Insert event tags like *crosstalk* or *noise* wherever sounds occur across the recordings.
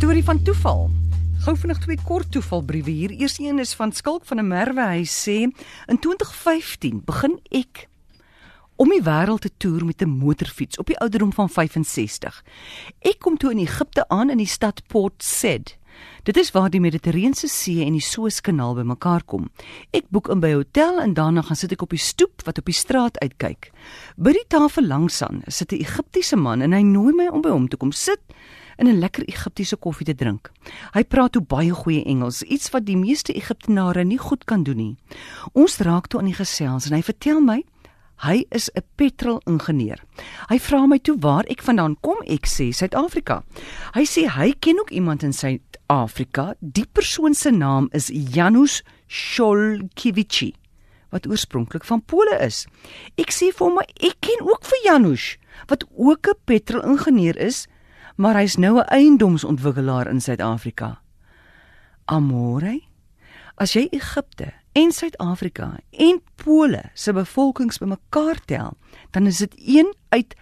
storie van toeval. Gou vinnig twee kort toevalbriewe hier. Eers een is van Skalk van 'n Merwe. Hy sê in 2015 begin ek om die wêreld te toer met 'n motorfiets op die ouderdom van 65. Ek kom toe in Egipte aan in die stad Port Said. Dit is waar die Mediterrane See en die Suezkanaal bymekaar kom. Ek boek in by 'n hotel en daarna gaan sit ek op die stoep wat op die straat uitkyk. By die tafel langs aan sit 'n Egiptiese man en hy nooi my om by hom te kom sit en 'n lekker Egiptiese koffie te drink. Hy praat toe baie goeie Engels, iets wat die meeste Egiptenare nie goed kan doen nie. Ons raak toe aan die gesels en hy vertel my hy is 'n petrolingenieur. Hy vra my toe waar ek vandaan kom. Ek sê Suid-Afrika. Hy sê hy ken ook iemand in Suid-Afrika. Die persoon se naam is Janusz Sholkiewicz wat oorspronklik van Pole is. Ek sê vir hom ek ken ook vir Janusz wat ook 'n petrolingenieur is maar hy's nou 'n eiendomsontwikkelaar in Suid-Afrika. Amore, as jy Egipte en Suid-Afrika en Pole se bevolkings bymekaar tel, dan is dit 1 uit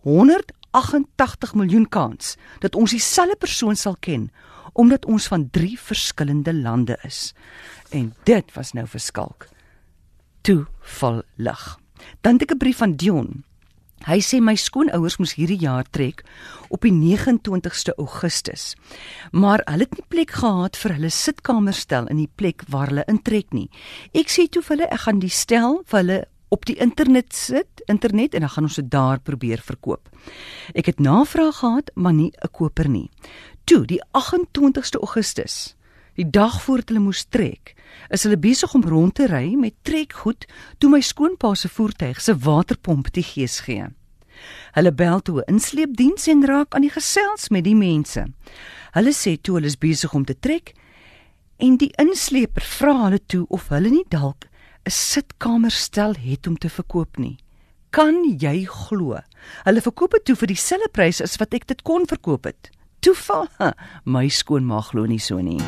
188 miljoen kans dat ons dieselfde persoon sal ken omdat ons van drie verskillende lande is. En dit was nou verskalk. Toe val lig. Dan het ek 'n brief van Dion Hy sê my skoonouers moes hierdie jaar trek op die 29ste Augustus. Maar hulle het nie plek gehad vir hulle sitkamerstel in die plek waar hulle intrek nie. Ek sê toe vir hulle ek gaan die stel vir hulle op die internet sit, internet en dan gaan ons dit daar probeer verkoop. Ek het navraag gehad, maar nie 'n koper nie. Toe, die 28ste Augustus, Die dag voor hulle moes trek, is hulle besig om rond te ry met trekgoed toe my skoonpa se voertuig se waterpomp die gees gee. Hulle bel toe 'n insleepdiens en raak aan die gesels met die mense. Hulle sê toe hulle is besig om te trek en die insleeper vra hulle toe of hulle nie dalk 'n sitkamerstel het om te verkoop nie. Kan jy glo? Hulle verkoop dit toe vir dieselfde prys as wat ek dit kon verkoop het. Toeval? *laughs* My skoonma glo nie so nie.